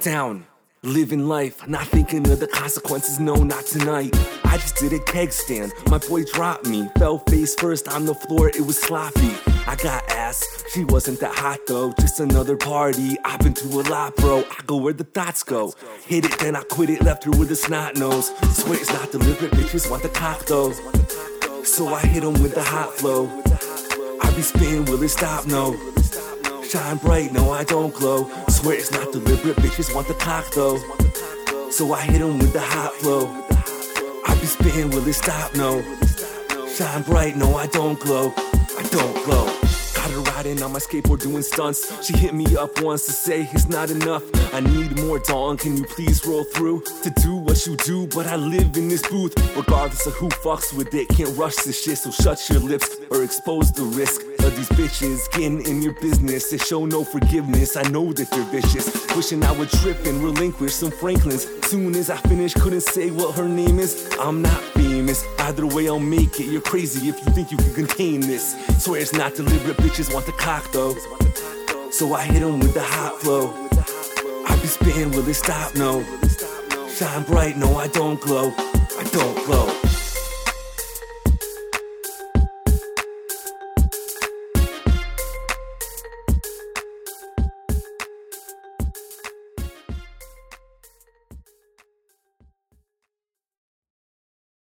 down. Living life, not thinking of the consequences, no, not tonight. I just did a keg stand, my boy dropped me. Fell face first on the floor, it was sloppy. I got ass, she wasn't that hot though. Just another party, I've been to a lot, bro. I go where the thoughts go. Hit it, then I quit it, left her with a snot nose. Swear it's not deliberate, bitches want the cock though. So I hit 'em with the hot flow. I be spitting, will it stop? No. Shine bright, no, I don't glow. Swear it's not deliberate, bitches want the cock though. So I hit 'em with the hot flow. I be spitting, will it stop? No. Shine bright, no, I don't glow. I don't glow. Got her riding on my skateboard doing stunts. She hit me up once to say it's not enough. I need more, dawn. Can you please roll through to do what you do? But I live in this booth, regardless of who fucks with it. Can't rush this shit, so shut your lips or expose the risk these bitches getting in your business. They show no forgiveness. I know that they're vicious. Wishing I would trip and relinquish some Franklins. Soon as I finish, couldn't say what her name is. I'm not famous. Either way, I'll make it. You're crazy if you think you can contain this. Swear it's not deliberate. Bitches want the cock though. So I hit 'em with the hot flow. I be spitting, will it stop? No. Shine bright, no, I don't glow. I don't glow.